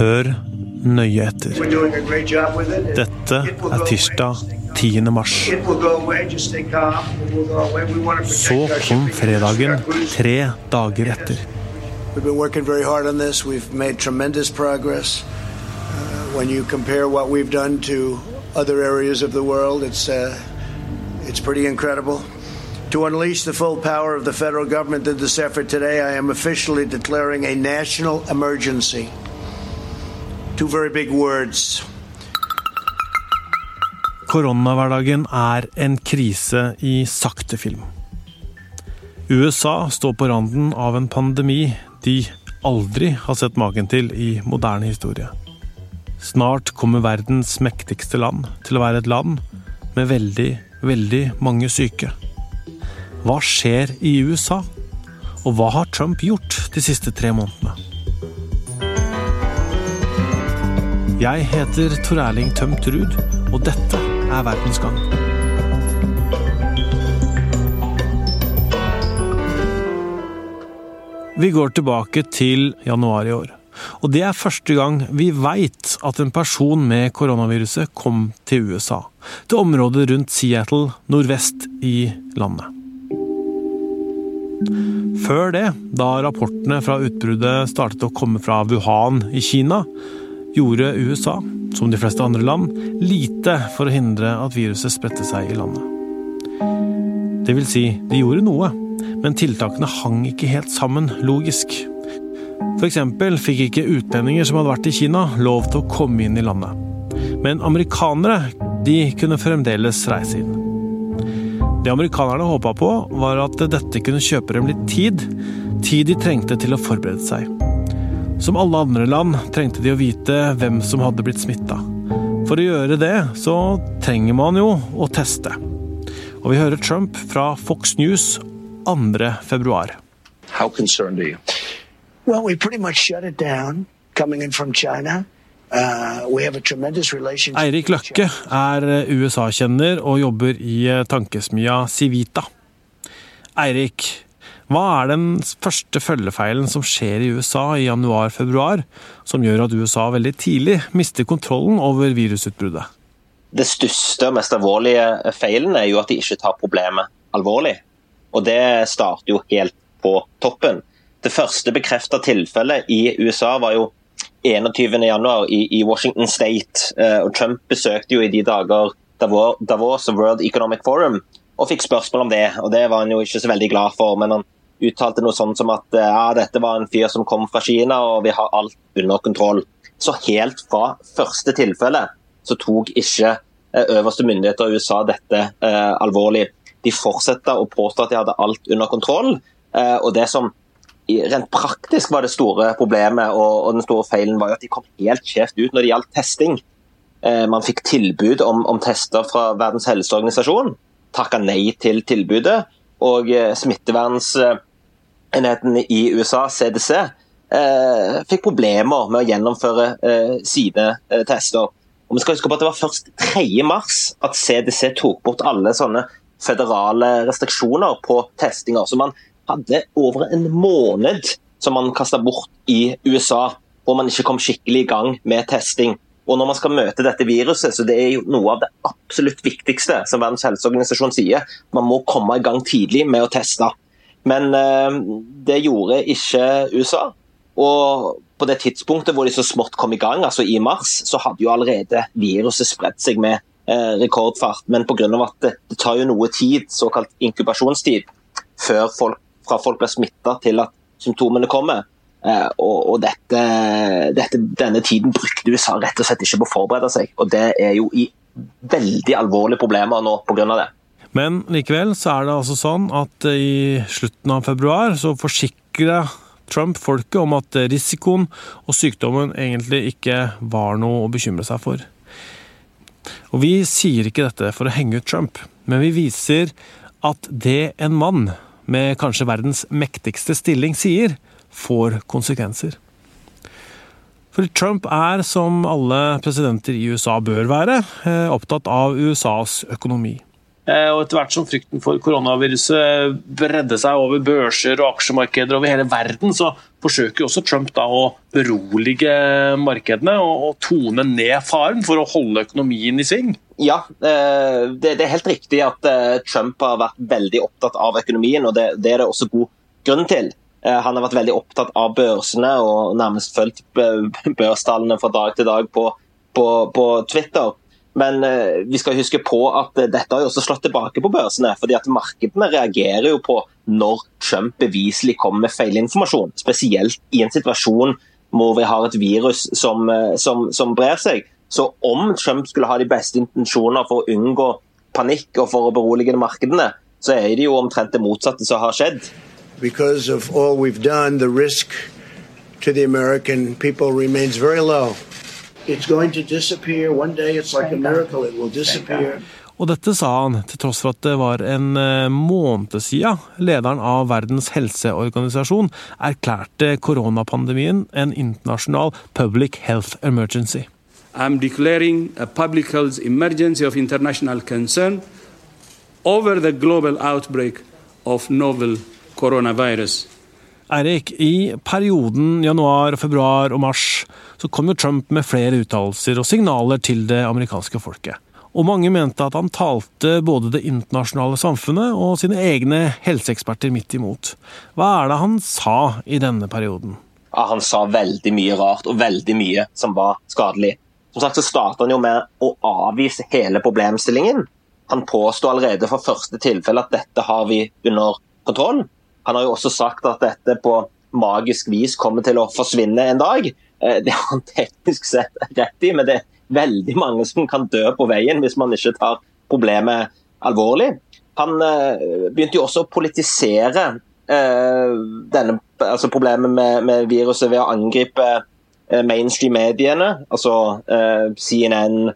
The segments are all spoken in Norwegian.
Hør nøye etter. Dette er tirsdag 10. mars. Så kom fredagen tre dager etter. We've been working very hard on this. We've made tremendous progress. Uh, when you compare what we've done to other areas of the world, it's uh, it's pretty incredible. To unleash the full power of the federal government in this effort today, I am officially declaring a national emergency. Two. Koronahverdagen er en krise i sakte film. USA står på randen av en pandemi de aldri har sett maken til i moderne historie. Snart kommer verdens mektigste land til å være et land med veldig, veldig mange syke. Hva skjer i USA? Og hva har Trump gjort de siste tre månedene? Jeg heter Tor Erling Tømt Ruud, og dette er Verdensgang. Vi går tilbake til januar i år. Og det er første gang vi veit at en person med koronaviruset kom til USA. Til området rundt Seattle, nordvest i landet. Før det, da rapportene fra utbruddet startet å komme fra Wuhan i Kina, gjorde USA, som de fleste andre land, lite for å hindre at viruset spredte seg i landet. Det vil si, de gjorde noe, men tiltakene hang ikke helt sammen logisk. Eksempel fikk ikke utlendinger som hadde vært i Kina, lov til å komme inn i landet. Men amerikanere, de kunne fremdeles reise inn. Det amerikanerne håpa på, var at dette kunne kjøpe dem litt tid. Tid de trengte til å forberede seg. Som alle andre land trengte de å vite hvem som hadde blitt smitta. For å gjøre det, så trenger man jo å teste. Og vi hører Trump fra Fox News 2. februar. How concerned are you? Well, we pretty much shut it down coming in from China. Uh, Eirik Løkke er USA-kjenner og jobber i eh, tankesmia Civita. Eirik, hva er den første følgefeilen som skjer i USA i januar-februar, som gjør at USA veldig tidlig mister kontrollen over virusutbruddet? Det største og mest alvorlige feilen er jo at de ikke tar problemet alvorlig. Og det starter jo helt på toppen. Det første bekrefta tilfellet i USA var jo 21.1 i, i Washington State. Uh, og Trump besøkte jo i de dager Davos og World Economic Forum og fikk spørsmål om det. og Det var han jo ikke så veldig glad for. men han uttalte noe sånt som at uh, ja, dette var en fyr som kom fra Kina og vi har alt under kontroll. Så helt fra første tilfelle så tok ikke uh, øverste myndigheter i USA dette alvorlig. De fortsetter å påstå at de hadde alt under kontroll. og det som rent praktisk var det store problemet og, og, den store feilen var at de kom helt skjevt ut når det gjaldt testing. Eh, man fikk tilbud om, om, tester fra Verdens helseorganisasjon, takka nei til tilbudet. Og eh, smittevernenheten i USA, CDC, eh, fikk problemer med å gjennomføre eh, sine eh, tester. Og vi skal huske på at Det var først 3.3 at CDC tok bort alle sånne føderale restriksjoner på testinger. Så man hadde over en måned som man kasta bort i USA, hvor man ikke kom skikkelig i gang med testing. Og når man skal møte dette viruset, så det er jo noe av det absolutt viktigste, som Verdens helseorganisasjon sier, man må komme i gang tidlig med å teste. Men eh, det gjorde ikke USA. Og på det tidspunktet hvor de så smått kom i gang, altså i mars, så hadde jo allerede viruset spredt seg med eh, rekordfart. Men pga. at det, det tar jo noe tid, såkalt inkubasjonstid, før folk fra folk blir smitta til at symptomene kommer. Eh, og, og dette, dette, denne tiden brukte USA rett og slett ikke på å forberede seg. Og det er jo i veldig alvorlige problemer nå pga. det. Men likevel så er det altså sånn at i slutten av februar så forsikra Trump folket om at risikoen og sykdommen egentlig ikke var noe å bekymre seg for. Og vi sier ikke dette for å henge ut Trump, men vi viser at det en mann med kanskje verdens mektigste stilling sier, får konsekvenser. For Trump er, som alle presidenter i USA bør være, eh, opptatt av USAs økonomi. Eh, og etter hvert som frykten for koronaviruset bredde seg over børser og aksjemarkeder over hele verden, så forsøker også Trump da å berolige markedene og, tone ned faren for å holde økonomien i sving. Ja, eh, det, er helt riktig at eh, Trump har vært veldig opptatt av økonomien, og det, er det også god grunn til. Han har vært veldig opptatt av børsene og nærmest fulgt børstallene fra dag til dag på, på, på Twitter. Men eh, vi skal huske på at dette har jo også slått tilbake på børsene. fordi at Markedene reagerer jo på når Trump beviselig kommer med feilinformasjon. Spesielt i en situasjon hvor vi har et virus som, eh, som, som brer seg. Så om Trump skulle ha de beste intensjoner for å unngå panikk og for å berolige markedene, så er det jo omtrent det motsatte som har skjedd. because of all we've done, the risk to the American people remains very low. It's going to disappear. One day it's like a miracle, it will disappear. Og dette sa han til tross for at det var en eh, måned siden lederen av Verdens helseorganisasjon erklærte koronapandemien en internasjonal public health emergency. I'm declaring a public health emergency of international concern over the global outbreak of novel coronavirus. Eirik, i perioden januar, februar og mars så kom jo Trump med flere uttalelser og signaler til det amerikanske folket. Og mange mente at han talte både det internasjonale samfunnet og sine egne helseeksperter midt imot. Hva er det han sa i denne perioden? Ja, han sa veldig mye rart, og veldig mye som var skadelig. Som sagt så startet han jo med å avvise hele problemstillingen. Han påsto allerede fra første tilfelle at dette har vi under kontroll. Han har jo også sagt at dette på magisk vis kommer til å forsvinne en dag. Eh, det har han teknisk sett rett i, men det er veldig mange som kan dø på veien hvis man ikke tar problemet alvorlig. Han eh, begynte jo også å politisere eh, denne, altså problemet med, med, viruset ved å angripe mainstream-mediene, altså CNN,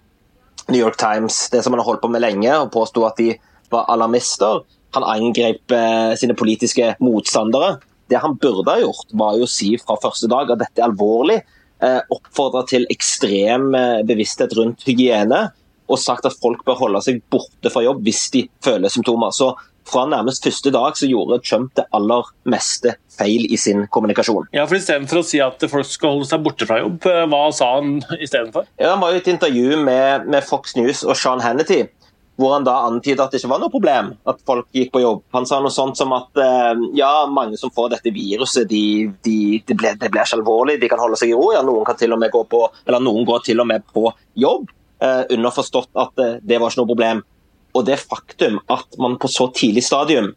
New York Times, det som han har holdt på med lenge, og påsto at de var alarmister. Han angrep eh, sine politiske motstandere. Det han burde ha gjort, var jo å si fra første dag at dette er alvorlig. Eh, Oppfordra til ekstrem eh, bevissthet rundt hygiene, og sagt at folk bør holde seg borte fra jobb hvis de føler symptomer. Så fra nærmest første dag så gjorde Trump det aller meste feil i sin kommunikasjon. Ja, for Istedenfor å si at folk skal holde seg borte fra jobb, hva sa han istedenfor? Ja, han var jo i et intervju med, med Fox News og Sean Hannity hvor han da antydet at det ikke var noe problem at folk gikk på jobb. Han sa noe sånt som at eh, ja, mange som får dette viruset, de, de, de ble, det blir ikke alvorlig, de kan holde seg i ro. Ja, noen kan til og med gå på, eller noen går til og med på jobb. Eh, underforstått at eh, det var ikke noe problem. Og det faktum at man på så tidlig stadium,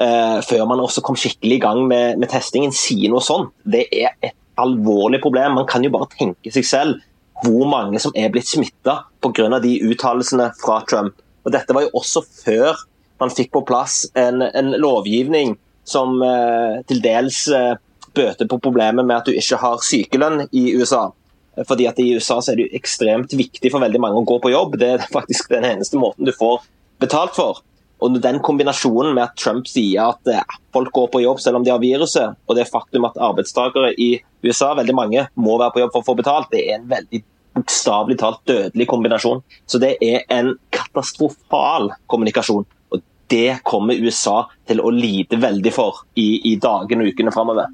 eh, før man også kom skikkelig i gang med, med testingen, sier noe sånt, det er et alvorlig problem. Man kan jo bare tenke seg selv hvor mange som er blitt smitta pga. de uttalelsene fra Trump. Og Dette var jo også før man fikk på plass en, en lovgivning som eh, til dels eh, bøter på problemet med at du ikke har sykelønn i USA. Fordi at I USA så er det jo ekstremt viktig for veldig mange å gå på jobb. Det er faktisk den eneste måten du får betalt for. Og Den kombinasjonen med at Trump sier at eh, folk går på jobb selv om de har viruset, og det faktum at arbeidstakere i USA, veldig mange, må være på jobb for å få betalt, det er en veldig bokstavelig talt dødelig kombinasjon. Så det er en katastrofal kommunikasjon. Og det kommer USA til å lide veldig for i, i dagene og ukene framover.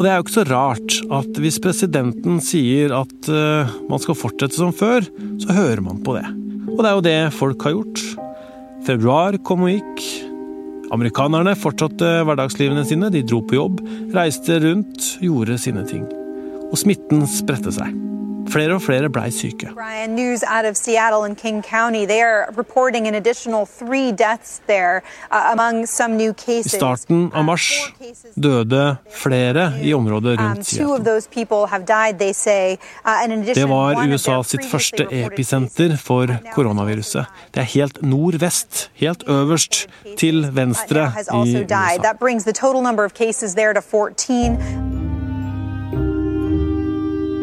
Og Det er jo ikke så rart at hvis presidenten sier at uh, man skal fortsette som før, så hører man på det. Og det er jo det folk har gjort. Februar kom og gikk. Amerikanerne fortsatte hverdagslivene sine. De dro på jobb, reiste rundt, gjorde sine ting og smitten spredte seg. Flere og flere blei syke. Brian, news out of Seattle and King County. They are reporting an additional three deaths there uh, among some new cases. I starten av mars døde flere i området rundt um, Seattle. Uh, Det var USA sitt første episenter for koronaviruset. Det er helt nordvest, helt øverst til venstre i USA.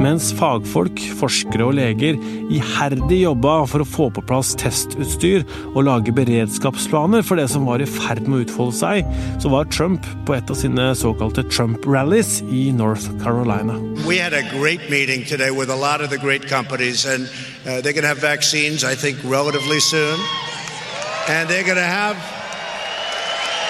Mens fagfolk, forskere og leger iherdig jobba for å få på plass testutstyr og lage beredskapsplaner for det som var i ferd med å utfolde seg, så var Trump på et av sine såkalte Trump-rallies i North Carolina. We had a great meeting today with a lot of the great companies, and uh, they're going to have vaccines, I think, relatively soon. And they're going to have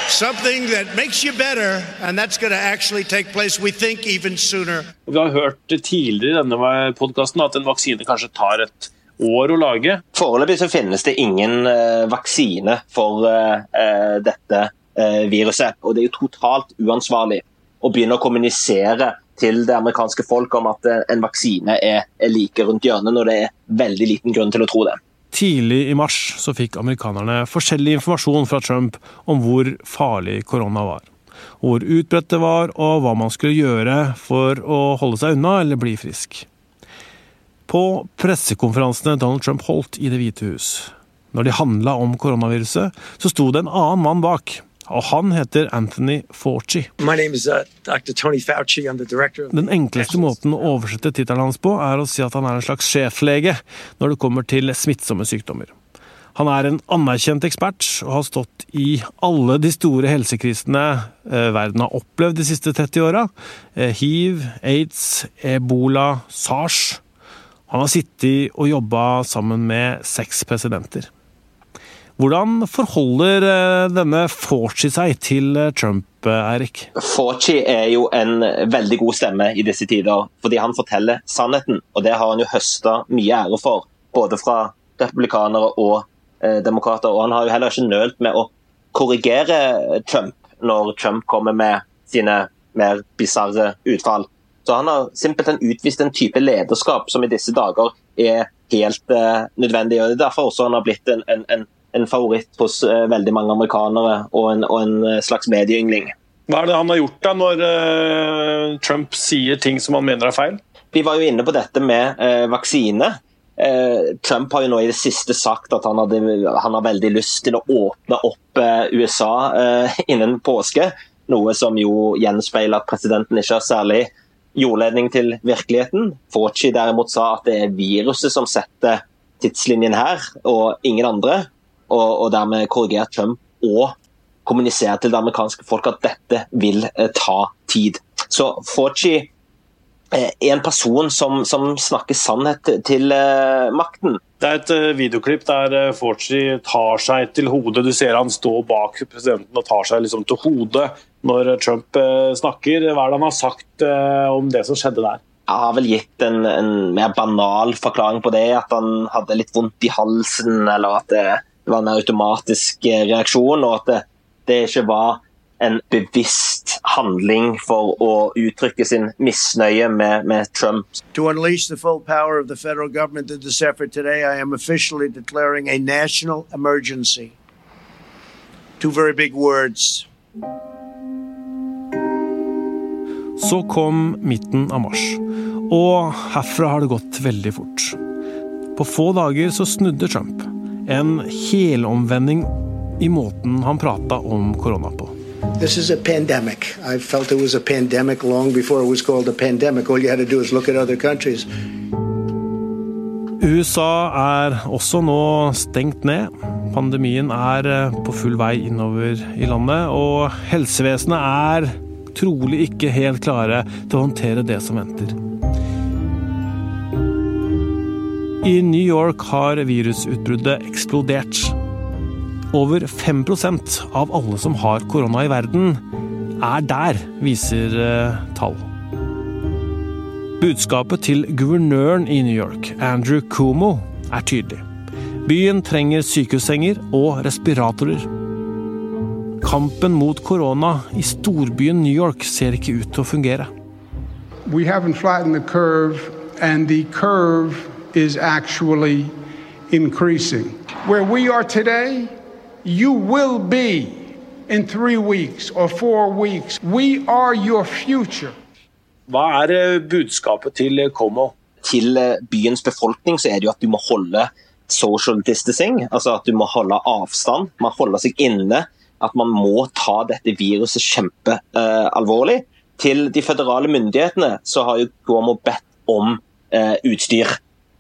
something that makes you better, and that's going to actually take place, we think, even sooner. Vi har hørt tidligere i denne podkasten at en vaksine kanskje tar et år å lage. Foreløpig så finnes det ingen uh, vaksine for uh, dette uh, viruset. Og det er jo totalt uansvarlig å begynne å kommunisere til det amerikanske folk om at en vaksine er, er like rundt hjørnet, når det er veldig liten grunn til å tro det. Tidlig i mars så fikk amerikanerne forskjellig informasjon fra Trump om hvor farlig korona var. Hvor utbredt det var, og hva man skulle gjøre for å holde seg unna eller bli frisk. På pressekonferansene Donald Trump holdt i Det hvite hus, når de handla om koronaviruset, så sto det en annen mann bak, og han heter Anthony Fauci. Is, uh, Fauci. Den enkleste måten å oversette tittelen hans på, er å si at han er en slags sjeflege når det kommer til smittsomme sykdommer. Han er en anerkjent ekspert og har stått i alle de store helsekrisene eh, verden har opplevd de siste 30 åra. Eh, hiv, aids, ebola, sars. Han har sittet og jobba sammen med seks presidenter. Hvordan forholder eh, denne Fauci seg til eh, Trump, eh, Eirik? Fauci er jo en veldig god stemme i disse tider, fordi han forteller sannheten. Og det har han jo høsta mye ære for, både fra republikanere og eh, demokrater. Og han har jo heller ikke nølt med å korrigere Trump når Trump kommer med sine mer bisarre utfall. Så han har simpelthen utvist en type lederskap som i disse dager er helt eh, nødvendig. og Det er derfor også han har blitt en, en, en en favoritt hos uh, veldig mange amerikanere og en, og en, eh, slags medieyngling. Hva er det han har gjort da, når uh, Trump sier ting som han mener er feil? Vi var jo inne på dette med uh, vaksine. Trump har jo nå i det siste sagt at han, hadde, han har veldig lyst til å åpne opp USA innen påske. Noe som jo gjenspeiler at presidenten ikke har særlig jordledning til virkeligheten. Fauci derimot sa at det er viruset som setter tidslinjen her, og ingen andre og, og dermed korrigert Trump og kommunisere til det amerikanske folk at dette vil eh, ta tid. Så Fauci eh, er en person som, som snakker sannhet til eh, makten. Det er et uh, videoklipp der uh, Fauci tar seg til hodet. Du ser han stå bak presidenten og tar seg liksom til hodet når Trump uh, snakker. Hva er det han har sagt om det som skjedde der? Jeg har vel gitt en, en, mer banal forklaring på det. At han hadde litt vondt i halsen, eller at det, det var en mer automatisk eh, reaksjon, og at det, det ikke var en bevisst handling for å uttrykke sin misnøye med, med Trump. To unleash the full power of the federal government in this effort today, I am officially declaring a national emergency. Two very big words. Så kom midten av mars, og herfra har det gått veldig fort. På få dager så snudde Trump. En helomvending i måten han prata om korona på. This is a pandemic. I felt it was a pandemic long before it was called a pandemic. All you had to do is look at other countries. USA er også nå stengt ned. Pandemien er eh, på full vei innover i landet, og helsevesenet er trolig ikke helt klare til å håndtere det som venter. I New York har virusutbruddet eksplodert. Over 5% av alle som har korona i verden, er der, viser uh, tall. Budskapet til guvernøren i New York, Andrew Cuomo, er tydelig. Byen trenger sykehussenger og respiratorer. Kampen mot korona i storbyen New York ser ikke ut til å fungere. We haven't flattened the curve, and the curve is actually increasing. Where we are today, you will be in three weeks or four weeks. We are your future. Hva er eh, budskapet til Como? Til eh, byens befolkning så er det jo at du må holde social distancing, altså at du må holde avstand. Man holder seg inne. At man må ta dette viruset kjempealvorlig. Uh, til de føderale myndighetene så har jo Cuomo bedt om uh, utstyr.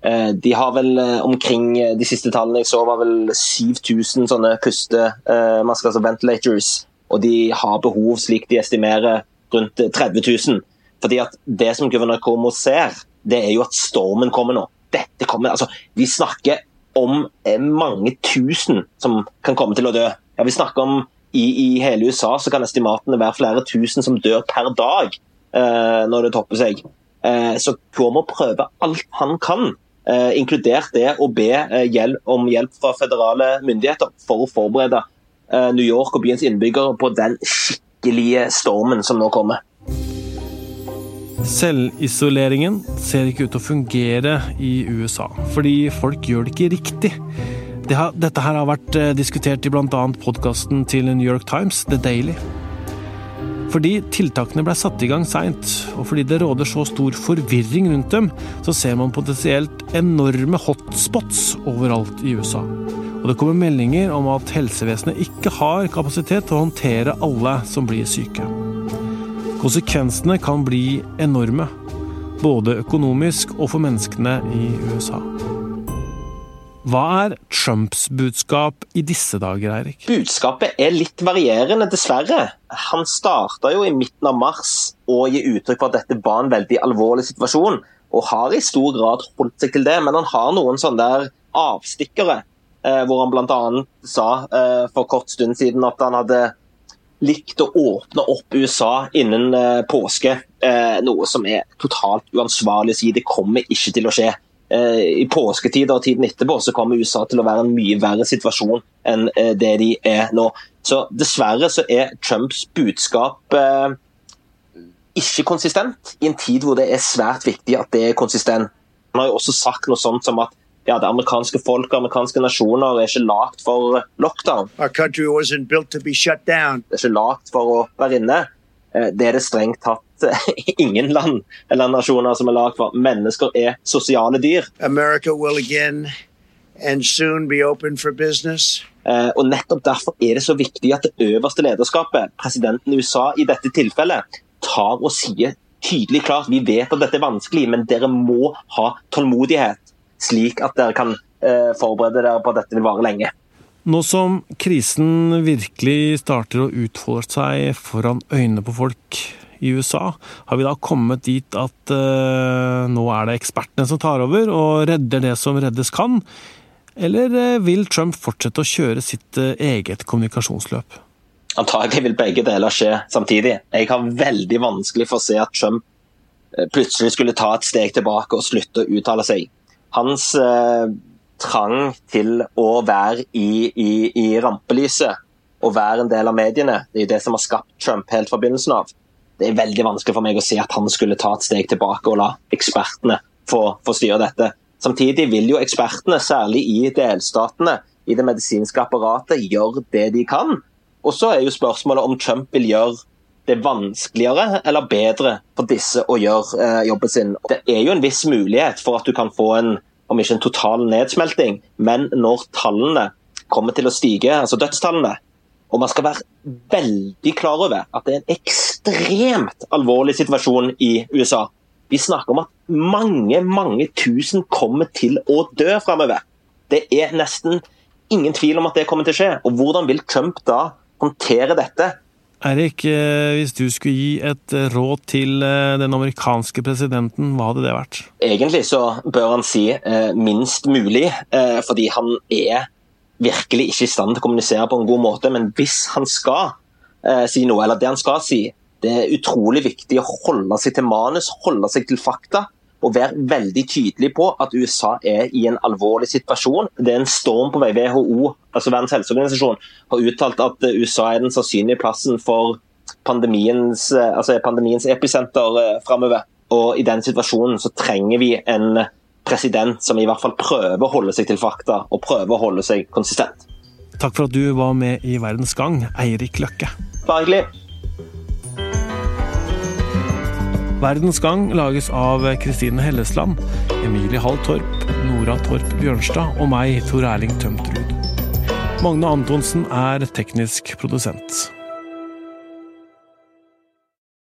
Eh, de har vel eh, omkring eh, de siste tallene jeg så, var vel 7000 sånne pustemasker, altså ventilators. Og de har behov, slik de estimerer, rundt 30 000. Fordi at det som guvernør Cuomo ser, det er jo at stormen kommer nå. Dette kommer, altså, Vi snakker om mange tusen som kan komme til å dø. Ja, Vi snakker om i, i, hele USA så kan estimatene være flere tusen som dør per dag eh, når det topper seg. Eh, så Cuomo prøver alt han kan, inkludert det å be eh, hjelp, om hjelp fra føderale myndigheter for å forberede eh, New York og byens innbyggere på den skikkelige stormen som nå kommer. Selvisoleringen ser ikke ut til å fungere i USA, fordi folk gjør det ikke riktig. Dette her har vært eh, diskutert i bl.a. podkasten til New York Times, The Daily. Fordi tiltakene ble satt i gang seint, og fordi det råder så stor forvirring rundt dem, så ser man potensielt enorme hotspots overalt i USA. Og det kommer meldinger om at helsevesenet ikke har kapasitet til å håndtere alle som blir syke. Konsekvensene kan bli enorme, både økonomisk og for menneskene i USA. Hva er Trumps budskap i disse dager, Eirik? Budskapet er litt varierende, dessverre. Han starta jo i midten av mars å gi uttrykk for at dette var en veldig alvorlig situasjon, og har i stor grad holdt seg til det. Men han har noen sånne der avstikkere, eh, hvor han bl.a. sa eh, for kort stund siden at han hadde likt å åpne opp USA innen eh, påske. Noe som er totalt uansvarlig å si. Det kommer ikke til å skje. Eh, I påsketider og tiden etterpå så kommer USA til å være en mye verre situasjon enn eh, det de er nå. Så Dessverre så er Trumps budskap eh, ikke konsistent, i en tid hvor det er svært viktig at det er konsistent. Han har jo også sagt noe sånt som at ja, det amerikanske folk og amerikanske nasjoner er ikke lagd for lockdown. Our country wasn't built to be shut down. Det er ikke lagd for å være inne. Eh, det er det strengt tatt eh, ingen land eller nasjoner som er lagd for. Mennesker er sosiale dyr. America will again and soon be open for business. Eh, og Nettopp derfor er det så viktig at det øverste lederskapet, presidenten i USA i dette tilfellet, tar og sier tydelig klart vi vet at dette er vanskelig, men dere må ha tålmodighet slik at dere kan forberede dere på at dette vil vare lenge. Nå som krisen virkelig starter å utfolde seg foran øynene på folk i USA, har vi da kommet dit at uh, nå er det ekspertene som tar over og redder det som reddes kan? Eller uh, vil Trump fortsette å kjøre sitt uh, eget kommunikasjonsløp? Antagelig vil begge deler skje samtidig. Jeg har veldig vanskelig for å se at Trump plutselig skulle ta et steg tilbake og slutte å uttale seg hans eh, trang til å være i, i, i, rampelyset og være en del av mediene, det er jo det som har skapt Trump helt fra begynnelsen av. Det er veldig vanskelig for meg å se at han skulle ta et steg tilbake og la ekspertene få, få styre dette. Samtidig vil jo ekspertene, særlig i delstatene, i det medisinske apparatet, gjøre det de kan. Og så er jo spørsmålet om Trump vil gjøre det vanskeligere eller bedre for disse å gjøre eh, jobben sin. Det er jo en viss mulighet for at du kan få en, om ikke en total nedsmelting, men når tallene kommer til å stige, altså dødstallene, og man skal være veldig klar over at det er en ekstremt alvorlig situasjon i USA. Vi snakker om at mange, mange tusen kommer til å dø framover. Det er nesten ingen tvil om at det kommer til å skje. Og hvordan vil Trump da håndtere dette? Eirik, eh, hvis du skulle gi et eh, råd til eh, den amerikanske presidenten, hva hadde det vært? Egentlig så bør han si minst mulig, fordi han er virkelig ikke i stand til å kommunisere på en god måte. Men hvis han skal si noe, eller det han skal si, det er utrolig viktig å holde seg til manus, holde seg til fakta og være veldig tydelig på at USA er i en alvorlig situasjon. Det er en storm på vei. WHO, altså Verdens helseorganisasjon, har uttalt at USA er den sannsynlige plassen for pandemiens, altså pandemiens episenter eh, framover. Og i den situasjonen så trenger vi en president som i hvert fall prøver å holde seg til fakta, og prøver å holde seg konsistent. Takk for at du var med i Verdens Gang, Eirik Løkke. Bare hyggelig. Verdens Gang lages av Kristine Hellesland, Emilie Hall Torp, Nora Torp Bjørnstad og meg, Tor Erling Tømtrud. Magne Antonsen er teknisk produsent.